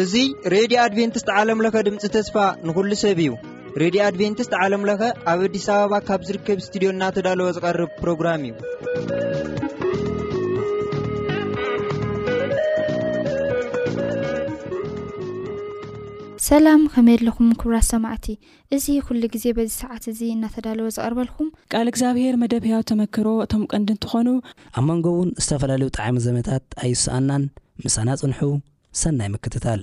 እዙይ ሬድዮ ኣድቨንትስት ዓለምለኸ ድምፂ ተስፋ ንኹሉ ሰብ እዩ ሬድዮ ኣድቨንትስት ዓለምለኸ ኣብ ኣዲስ ኣበባ ካብ ዝርከብ እስትድዮ እናተዳለወ ዝቐርብ ፕሮግራም እዩ ሰላም ኸመየለኹም ክብራት ሰማዕቲ እዚ ኩሉ ግዜ በዚ ሰዓት እዚ እናተዳለወ ዝቐርበልኩም። ቃል እግዚኣብሄር መደብ ህያው ተመክሮ እቶም ቀንዲ እንትኾኑ። ኣብ መንጎ እውን ዝተፈላለዩ ጠዓሚ ዘመታት ኣይሰኣናን ምሳና ፅንሑ ሰናይ ምክትታል።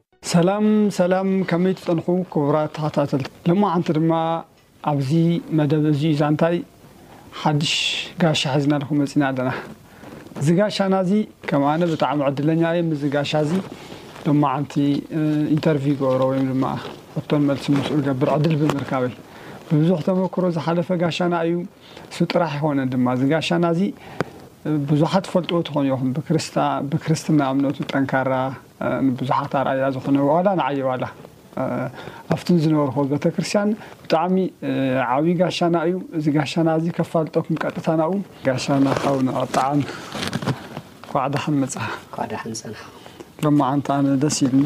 ሰላም ሰላም ከመይ ትጸንሑ ክቡራት ተኸታተልቲ ሎማዓንቲ ድማ ኣብዚ መደብ እዚዩ ዛንታይ ሓድሽ ጋሻ ሒዝናልኩም መጺና ኣለና እዚ ጋሻና እዚ ከም ኣነ ብጣዕሚ ዕድለኛ እየ ምስዚ ጋሻ እዚ ሎማዓንቲ ኢንተርቪው ይገብሮ ወይም ድማ ሕቶን መልሲ ምስኡ ዝገብር ዕድል ብምርካበይ ብብዙሕ ተመክሮ ዝሓለፈ ጋሻና እዩ እሱ ጥራሕ ይኾነን ድማ እዚ ጋሻና እዚ ብዙሓት ፈልጥዎ ትኾኑ ኢኹም ብክርስትና እምነቱ ጠንካራ ንብዙሓት ኣርኣያ ዝኾነ ዋላ ንዓይ ዋላ ኣብቲ ዝነበርኩዎ ቤተክርስትያን ብጣዕሚ ዓብዪ ጋሻና እዩ። እዚ ጋሻና እዚ ከፋልጠኩም ቀጥታ ናብኡ። ጋሻና ሓውና ኣጣዓም ኳዕ ዳሓን መጻ። ኳዕ ዳሓን ጸናሕኩም። ሎማዓንቲ ኣነ ደስ ኢልኒ።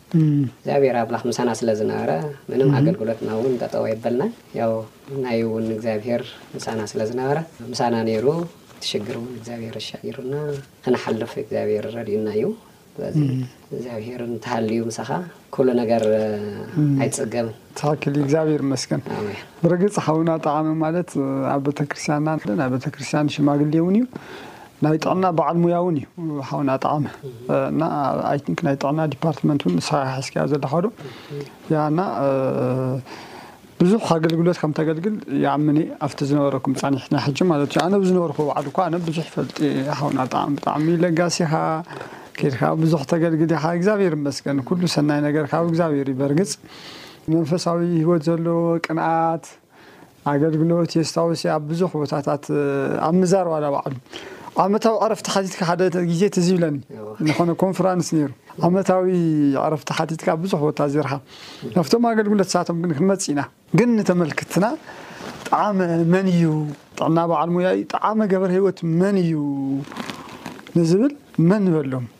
እግዚኣብሔር ኣምላክ ምሳና ስለ ዝነበረ ምንም ኣገልግሎትና እውን ጠጠው ኣየበልናን ያው ናይ እውን እግዚኣብሔር ምሳና ስለ ዝነበረ ምሳና ነይሩ እቲ ሽግር እውን እግዚኣብሔር ኣሻጊሩና ክንሓልፍ እግዚኣብሔር ረድኡና እዩ ስለዚ እግዚኣብሔር እንተሃልዩ ምሳካ ኩሉ ነገር ኣይትፅገምን ትክክል እዩ እግዚኣብሔር ይመስገን ብርግፅ ሓውና ጠዓመ ማለት ኣብ ቤተክርስትያንና ናይ ቤተክርስትያን ሽማግሌ እውን እዩ ናይ ጥዕና በዓል ሙያ እውን እዩ ሓውና ጠዓመ እና ኣይ ቲንክ ናይ ጥዕና ዲፓርትመንት እውን ንስኻ ሓስኪያ ዘለኻ ዶ ያ እና ብዙሕ ኣገልግሎት ከም ተገልግል ይኣምን እየ ኣብቲ ዝነበረኩም ፃኒሕ ናይ ሕጂ ማለት እዩ ኣነ ብዝነበርኩ በዓል እኳ ኣነ ብዙሕ ይፈልጥ ሓውና ጣዕሚ ብጣዕሚ ለጋሲ ኢኻ ኬድካ ብዙሕ ተገልግል ኢኻ እግዚኣብሔር ይመስገን ኩሉ ሰናይ ነገር ካብ እግዚኣብሔር እዩ በርግፅ ንመንፈሳዊ ህይወት ዘለዎ ቅንኣት ኣገልግሎት የስታውስ ኣብ ብዙሕ ቦታታት ኣብ ምዛር ዋላ ባዕሉ ዓመታዊ ዕረፍቲ ሓቲትካ ሓደ ግዜ ትዝ ይብለኒ ዝኾነ ኮንፈራንስ ነይሩ ዓመታዊ ዕረፍቲ ሓቲትካ ኣብ ብዙሕ ቦታ ዚርካ ናብቶም ኣገልግሎት ሳቶም ግን ክንመጽእ ኢና ግን ንተመልክትና ጣዕመ መን እዩ ጥዕና በዓል ሙያ እዩ ጣዕመ ገበር ህይወት መን እዩ ንዝብል መን ንበሎም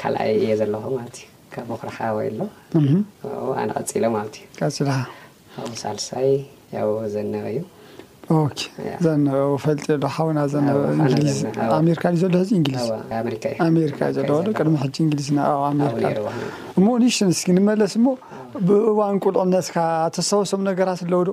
ካልኣይ እየ ዘለኹ ማለት እዩ ካብ ቦኽራኻ ወይ ኣሎ ኣብኡ ኣነ ቀፂለ ማለት እዩ ቀፂልኻ ኣብኡ ሳልሳይ ያው ዘነበ እዩ ኦኬ ዘነበ ኣብኡ ፈልጥ የሎ ሓውና ዘነበ ኣብኡ ሓና እንግሊዝ ዘነበ፣ ኣብኡ። ኣሜሪካ ድዩ ዘሎ ሕጂ እንግሊዝ ኣብኡ ኣሜሪካ እዩ ኣሜሪካ እዩ ዘሎ ዶ ቅድሚ ሕጂ እንግሊዝ ና ኣብ ኣብኡ ኣሜሪካ ነይሩ እሞ ንሽን እስኪ ንመለስ እሞ ብእዋን ቁልዕነትካ ተስታውሶም ነገራት ኣለዉ ዶ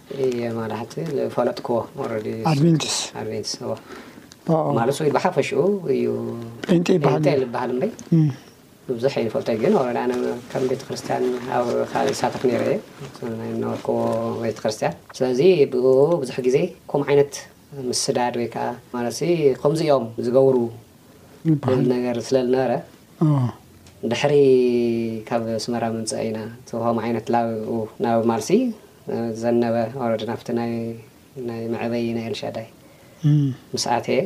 እየ ማላሕቲ ዝፈለጥክዎ ኦረዲ ኣድቬንቲስ ኣድቬንቲስ እዎ ማለት ወይ ብሓፈሽኡ እዩ ጴንጤ ዝበሃል እምበይ ብዙሕ ኣይፈልጦ ግን ኦረዲ ኣነ ከም ቤተክርስትያን ኣብ ካልእ ሳተፍ ነይረ እየ ናይ ነበርክዎ ቤተክርስትያን ስለዚ ብኡ ብዙሕ ግዜ ከምኡ ዓይነት ምስዳድ ወይ ከዓ ማለት ከምዚ እዮም ዝገብሩ ዝብል ነገር ስለ ዝነበረ ድሕሪ ካብ ስመራ ምምፅአ ኢና ከምኡ ዓይነት ናብ ናብ ማልሲ ዘነበ ኦረዲ ናብቲ ናይ መዕበዪ ናይ ኤልሻዳይ ምስ ኣተየ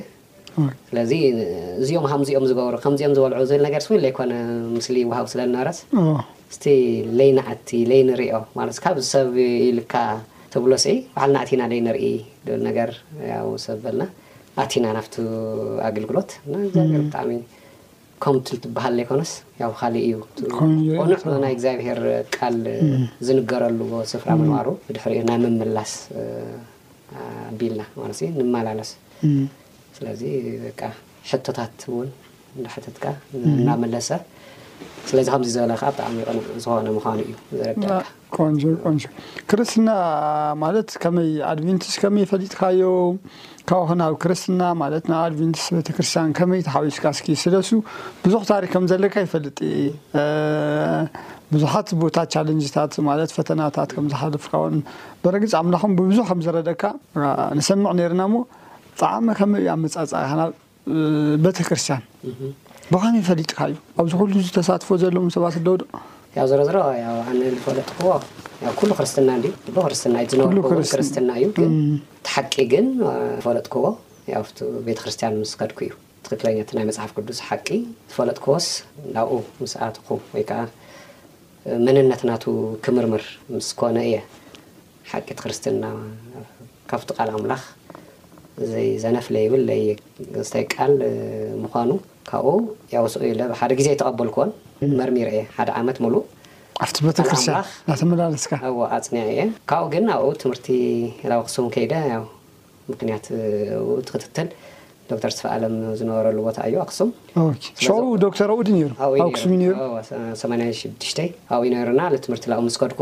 ስለዚ እዚኦም ሃምዚኦም ዝገብሩ ከምዚኦም ዝበልዑ ዝብል ነገር ስዊል ዘይኮነ ምስሊ ይወሃብ ስለ ዝነበረስ እስቲ ለይንኣቲ ለይንሪኦ ማለት ካብ ሰብ ኢልካ ትብሎ ስዒ ባዕልና ኣቲና ለይንርኢ ዝብል ነገር ያው ሰብ በልና ኣቲና ናብቲ ኣገልግሎት እና እግዚኣብሔር ብጣዕሚ ኮምት ልትበሃል ለይኮነስ ያው ብካሊእ እዩ እቲ ቆኑዕ ናይ እግዚኣብሄር ቃል ዝንገረሉ ስፍራ ምንባሩ ብድሕሪኡ ናይ ምምላስ ኣቢልና ማለት ንመላለስ ስለዚ በቃ ሕቶታት እውን እንዳሕተትካ እናመለሰ ስለዚ ከምዚ ዝበለ ከዓ ብጣዕሚ ቅኑዕ ዝኾነ ምዃኑ እዩ ዘረዳእካ ቆንጆ ቆንጆ ክርስትና ማለት ከመይ ኣድቨንቲስ ከመይ ፈሊጥካዮ ካብኡ ናብ ክርስትና ማለት ናብ ኣድቨንቲስ ቤተክርስትያን ከመይ ተሓዊስካ እስኪ ስለሱ ብዙሕ ታሪክ ከም ዘለካ ይፈልጥ ብዙሓት ቦታ ቻለንጅታት ማለት ፈተናታት ከም ዝሓለፍካውን ብረግፅ ኣምላኹም ብብዙሕ ከም ዝረደካ ንሰምዕ ነርና እሞ ጣዕሚ ከመይ እዩ ኣመፃፅኣኻ ናብ ቤተክርስትያን ብኸመይ ፈሊጥካዩ ኣብዚ ኩሉ እዚ ተሳትፎ ዘለዎም ሰባት ኣለዉ ዶ? ያው ዞሮ ዞሮ ያው ኣነ ዝፈለጥክዎ ያው ኩሉ ክርስትና እንዲ ኩሉ ክርስትና እዩ ዝነበርኩዎ ክርስትና እዩ ግን እቲ ሓቂ ግን ዝፈለጥክዎ ያው ኣብቲ ቤተክርስትያን ምስ ከድኩ እዩ ትክክለኛ እቲ ናይ መጽሓፍ ቅዱስ ሓቂ ዝፈለጥክዎስ ናብኡ ምስ ኣተኹ ወይ ከዓ መንነት ናቱ ክምርምር ምስ ኮነ እየ ሓቂ እቲ ክርስትና ካብቲ ቃል ኣምላኽ ዘይዘነፍለ ይብል ለይስተይ ቃል ምዃኑ ካብኡ ያውስኡ ኢለ ብሓደ ግዜ ኣይተቐበልክዎን መርሚረ እየ ሓደ ዓመት ሙሉእ ኣብቲ ቤተክርስትያን ኣምላኽ እናተመላለስካ እዎ ኣጽኒዐ እየ ካብኡ ግን ኣብኡ ትምህርቲ ናብ ኣክሱም ከይደ ያው ምክንያት ኣብኡ እቲ ክትትል ዶክተር ስፋ ኣለም ዝነበረሉ ቦታ እዩ ኣክሱም ኦኬ። ሽዑ ዶክተር ኣብኡ ድዩ ነይሩ ኣብኡ እዩ ኣብ ኣክሱም እዩ ነይሩ ነይሩ። እዎ፣ ሰ- ሰማንያ ሽዱሽተ ኣብኡ እዩ ነይሩና ልትምህርቲ ላኡ ምስ ከድኩ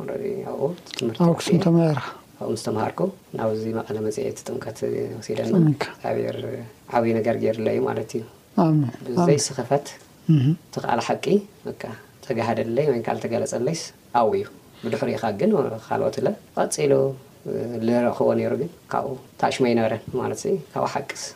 ኦረዲ ኣብኡ ትምህርቲ ኣብ ኣክሱም ወሲደ ተማሂርካ ኣብኡ ምስ ተማሃርኩ ናብዚ መቐለ መጺኤ እቲ ጥምቀት ወሲደ እና ጥምቀት። እግዚኣብሔር ዓብዪ ነገር ገይሩለይ እዩ ማለት እዩ ኣሜን ኣሜን ብዘይ ስኽፈት እህ። እቲ ቃል ሓቂ በቃ ተጋህደለይ ወይ ካል ተገለጸለይስ ኣብኡ እዩ ብድሕሪኻ ግን ካልኦት እለ ቐጺሉ እ፣ ልረኽቦ ነይሩ ግን ካብኡ ታሽሙ ኣይነበረን ማለትሲ ካብኡ ሓቅስ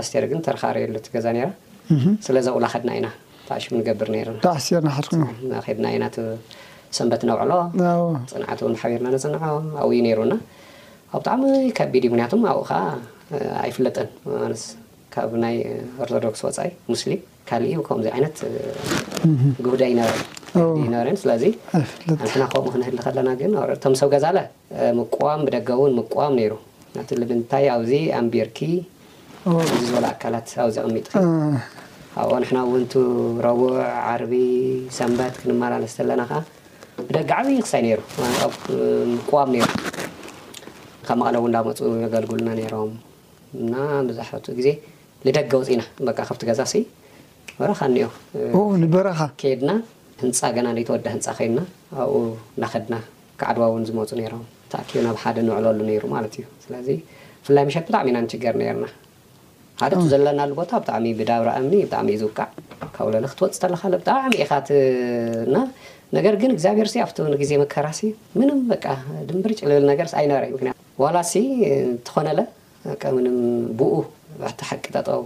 ኣስቴር ግን ተርኻርየሉ እቲ ገዛ ነይራ ስለ ዘቑላ ከድና ኢና ተኣሽም ንገብር ነይርና ተኣስቴር ናሓትኩም እና ከድና ኢና ሰንበት ነውዕሎ ፅንዓት እውን ሓቢርና ነፅንዖ ኣብኡ እዩ ነይሩና ኣብ ብጣዕሚ ከቢድ እዩ ምክንያቱም ኣብኡ ከዓ ኣይፍለጥን ማለት ካብ ናይ ኦርቶዶክስ ወፃኢ ሙስሊም ካልእዩ ከምዚ ዓይነት ግብሪ ኣይነበረን ኣይነበረን ስለዚ ንሕና ከምኡ ክንህሊ ከለና ግን እቶም ሰብ ገዛለ ምቁዋም ብደገ እውን ምቁዋም ነይሩ ናቲ ልምንታይ ኣብዚ ኣንቢርኪ እዚ ዝበሉ ኣካላት ኣብዚ ኣቕሚጥኪ ኣብኦ ንሕና እውን ቱ ረቡዕ ዓርቢ ሰንበት ክንመላለስ ዘለና ከዓ ብደገ ዓብዪ ክሳይ ነይሩ ምቁዋም ነይሩ ካብ መቐለ እውን እንዳመፁ የገልግሉና ነይሮም እና መብዛሕትኡ ግዜ ንደገ ወጺና በቃ ካብቲ ገዛ ሲ በረኻ እኒኦ ኦው ንበረኻ። ከድና ህንጻ ገና ለይተወድኣ ህንጻ ከይንና ኣብኡ ናኸድና ከዓድዋ እውን ዝመጹ ነይሮም ተኣኪብና ኣብ ሓደ ንውዕለሉ ነይሩ ማለት እዩ ስለዚ ብፍላይ ምሸት ብጣዕሚ ኢና ንችገር ነይርና ሓደ እቲ ዘለናሉ ቦታ ብጣዕሚ ብዳብራ እምኒ ብጣዕሚ እዩ ዝውቃዕ ካብ ለለ ክትወፅ ተለካ ብጣዕሚ ኢኻ እና ነገር ግን እግዚኣብሔር ሲ ኣብቲ ግዜ መከራ ሲ ምንም በቃ ድንብርጭ ልብል ነገር ኣይነበረ እዩ ምክንያቱ ዋላ ሲ ትኾነለ በቃ ምንም ብኡ ኣቲ ሓቂ ጠጠው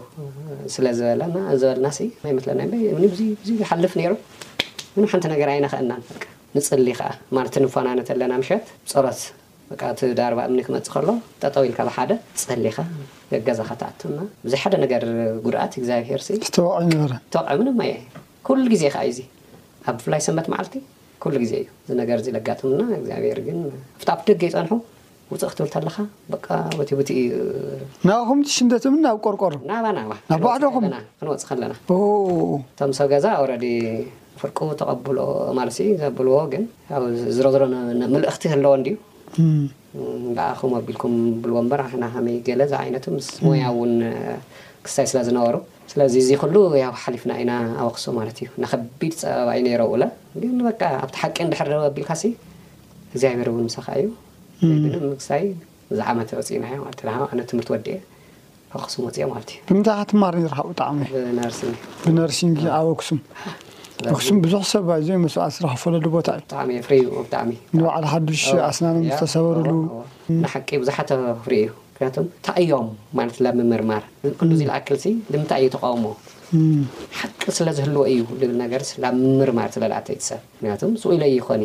ስለ ዝበለና ዝበልናሲ ናይ ምትለና እምበይ እምኒ ብዙይ ብዙይ ይሓልፍ ነይሩ ምንም ሓንቲ ነገር ኣይነኸእናን በቃ ንጽሊ ከኣ ማለት ንፏናነ ተለና ምሸት ጸሎት በቃ እቲ ዳርባ እምኒ ክመጽእ ከሎ ጠጠው ኢልካ ብሓደ ጸሊኻ ገገዛኻ ትኣቱ እና ብዙይ ሓደ ነገር ጉድኣት እግዚኣብሄርሲ ዝተወቕ ኣይነበረ ተወቕዐ ምንም ኣየ ኩሉ ግዜ ከኣ እዩዚ ኣብ ብፍላይ ሰንበት መዓልቲ ኩሉ ግዜ እዩ እዚ ነገር እዚ ለጋጥምና እግዚኣብሄር ግን ኣብቲ ኣብ ደገ ይጸንሑ ውጽእ ክትብል ተለኻ በቃ ወቲ ውቲ እዩ። ናባኹም ትሽንደትምን ናብ ቆርቆሮ ናባና ዋ ናብ ባዕልኹም ክንወጽእ ከለና ክንወጽእ ከለና ኦው እቶም ሰብ ገዛ ኦረዲ ፍርቁ ተቐብሎ ማለሲ ዘብልዎ ግን ያው ዝሮዝሮ ምልእኽቲ ህለዎ እንድዩ ንዓኹም ኣቢልኩም ብልዎ እምበር ኣሕና ከመይ ገለ ዝዓይነቱ ምስ ሞያ እውን ክሳይ ስለ ዝነበሩ ስለዚ እዚ ኩሉ ያው ሓሊፍና ኢና ኣብ ኣኽሱም ማለት እዩ እና ከቢድ ጸበባ እዩ ነይሮ ውለ ግን በቃ ኣብቲ ሓቂ እንድሕር ደው ኣቢልካሲ እግዚኣብሔር እውን ምሳኻ እዩ ዘይድለ ምግሳይ እዚ ዓመት ኣውጺእናዮ ማለት እዩ። ኣነ ትምህርቲ ወዲኤ ኣብ ኣኽሱም ወጺኤ ማለት እዩ። ብምንታይ ኢኻ ትማር ነይርካ ኣብኡ ጣዕመ? ብነርሲንግ ብነርሲንግ ኣብ ኣክሱም ኣክሱም ብዙሕ ሰብ ኣይዞ መስዋእቲ ዝኸፈለሉ ቦታ እዩ። ብጣዕሚ እዩ ፍሪዩ ብጣዕሚ ንባዕሉ ሓዱሽ ኣስናኖም ዝተሰበርሉ ንሓቂ ብዙሓት ፍሪዩ እዩ ምክንያቱም እንታይ እዮም ማለት ላ ምምርማር ኩሉ እዚ ልኣክልሲ ንምንታይ እዩ ተቃውሞ ሓቂ ስለ ዝህልዎ እዩ ልብል ነገርስ ላ ምምርማር ስለልኣተይት ሰብ ምክንያቱም ስኡ ኢለይ ይኾኒ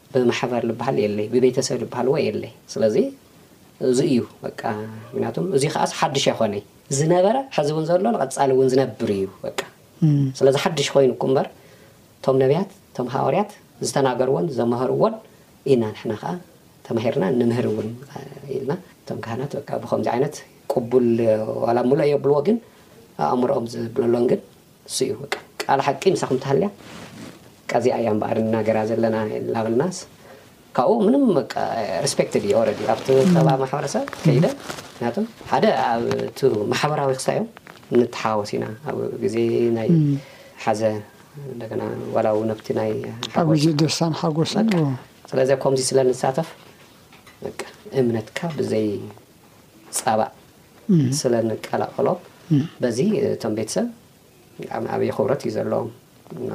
ብማሕበር ልበሃል የለይ ብቤተሰብ ልበሃልዎ የለይ ስለዚ እዚ እዩ በቃ ምክንያቱም እዚ ከዓስ ሓድሽ ኣይኮነይ ዝነበረ ሕዚ እውን ዘሎ ንቐፃሊ እውን ዝነብር እዩ በቃ ስለዚ ሓድሽ ኮይኑ እኩ እምበር እቶም ነቢያት እቶም ሃዋርያት ዝተናገርዎን ዘመሀርዎን ኢና ንሕና ከዓ ተማሂርና ንምህር እውን ኢልና እቶም ካህናት በቃ ብከምዚ ዓይነት ቅቡል ዋላ ሙሉእ የብልዎ ግን ኣእምሮኦም ዝብለሎን ግን ንሱ እዩ በቃ ቃል ሓቂ ምሳኹም ተሃልያ በቃ እዚኣ እያ እምበኣር ንናገራ ዘለና እናበልናስ ካብኡ ምንም በቃ ሪስፔክትድ እዩ ኦልሬዲ ኣብቲ ከባቢ ማሕበረሰብ ከይደ ምክንያቱ ሓደ ኣብቲ ማሕበራዊ ክሳዮም ንተሓዋወስ ኢና ኣብ ግዜ ናይ ሓዘ እንደገና ዋላ እውን ኣብቲ ናይ ኣብ ግዜ ደስታን ሓጎስን ስለዚ ከምዚ ስለ ንሳተፍ እምነትካ ብዘይ ጻባእ ስለ ንቀላቀሎ በዚ እቶም ቤተሰብ ብጣዕሚ ዓብይ ክብረት እዩ ዘለዎም እና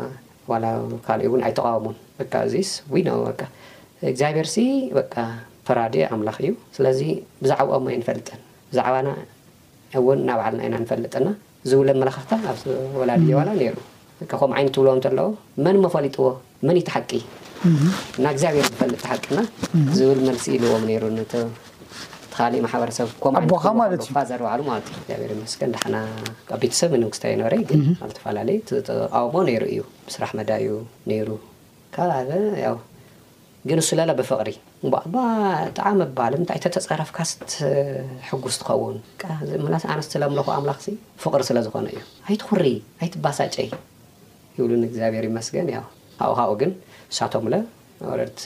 ዋላ ካልእ እውን ኣይተቃወሙን በቃ እዚስ ዊነው በቃ እግዚኣብሔር ሲ በቃ ፈራዲ ኣምላኽ እዩ ስለዚ ብዛዕባኦም ኣይንፈልጥን ብዛዕባና እውን ናባዕልና ኢና ንፈልጥና ዝውለ ኣመላኻኽታ ኣብ ወላዲ የዋላ ነይሩ በቃ ከምኡ ዓይነት ትብልዎ እንተሎ መን እሞ ፈሊጥዎ መን እዩ ተሓቂ እና እግዚኣብሔር ዝፈልጥ ተሓቅና ዝብል መልሲ ኢልዎም ነይሩ ነቶ ተኻሊእ ማሕበረሰብ ኮም ኣቦኻ ማለት እዩ ፋዘር ባዕሉ ማለት እዩ እግዚኣብሔር ይመስገን ዳሕና ካብ ቤተሰብ ንንግስታ ይነበረ ግን ኣብ ዝተፈላለዩ ተቃውሞ ነይሩ እዩ ብስራሕ መዳዩ ነይሩ ካብ ያው ግን ስለለ ብፍቅሪ እባ ጣዓ ምባል እንታይ ተተፀረፍካስ ትሕጉስ ትኸውን ቃ እዚ ምላስ ኣነስ ትለምለኾ ኣምላኽሲ ፍቅሪ ስለ ዝኾነ እዩ ኣይትኹሪ ኣይትባሳጨይ ይብሉኒ እግዚኣብሔር ይመስገን ያው ኣብኡ ካብኡ ግን ሳቶምለ ወረድት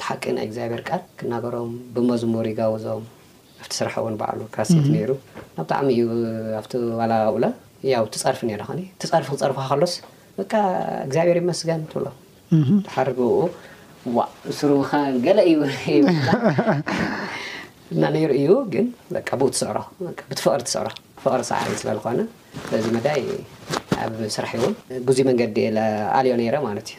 ትሓቂ ናይ እግዚኣብሔር ቃል ክናገሮም ብመዝሙር ይጋውዞም ኣብቲ ስራሕ እውን ባዕሉ ካሴት ነይሩ ናብ ጣዕሚ እዩ ኣብቲ ዋላ ኣብኡለ ያው ትፀርፊ ነይረ ኸኒ ትፀርፊ ክፀርፍኻ ከሎስ በቃ እግዚኣብሔር ይመስገን ትብሎ ተሓርገኡ ዋእ ስርውካ ገለ እዩ እና ነይሩ እዩ ግን በቃ ብኡ ትስዕሮ ብትፍቕሪ ትስዕሮ ፍቕሪ ሳዕሪ ስለዝኾነ በዚ መዳይ ኣብ ስራሕ ይውን ብዙ መንገዲ ኣልዮ ነይረ ማለት እዩ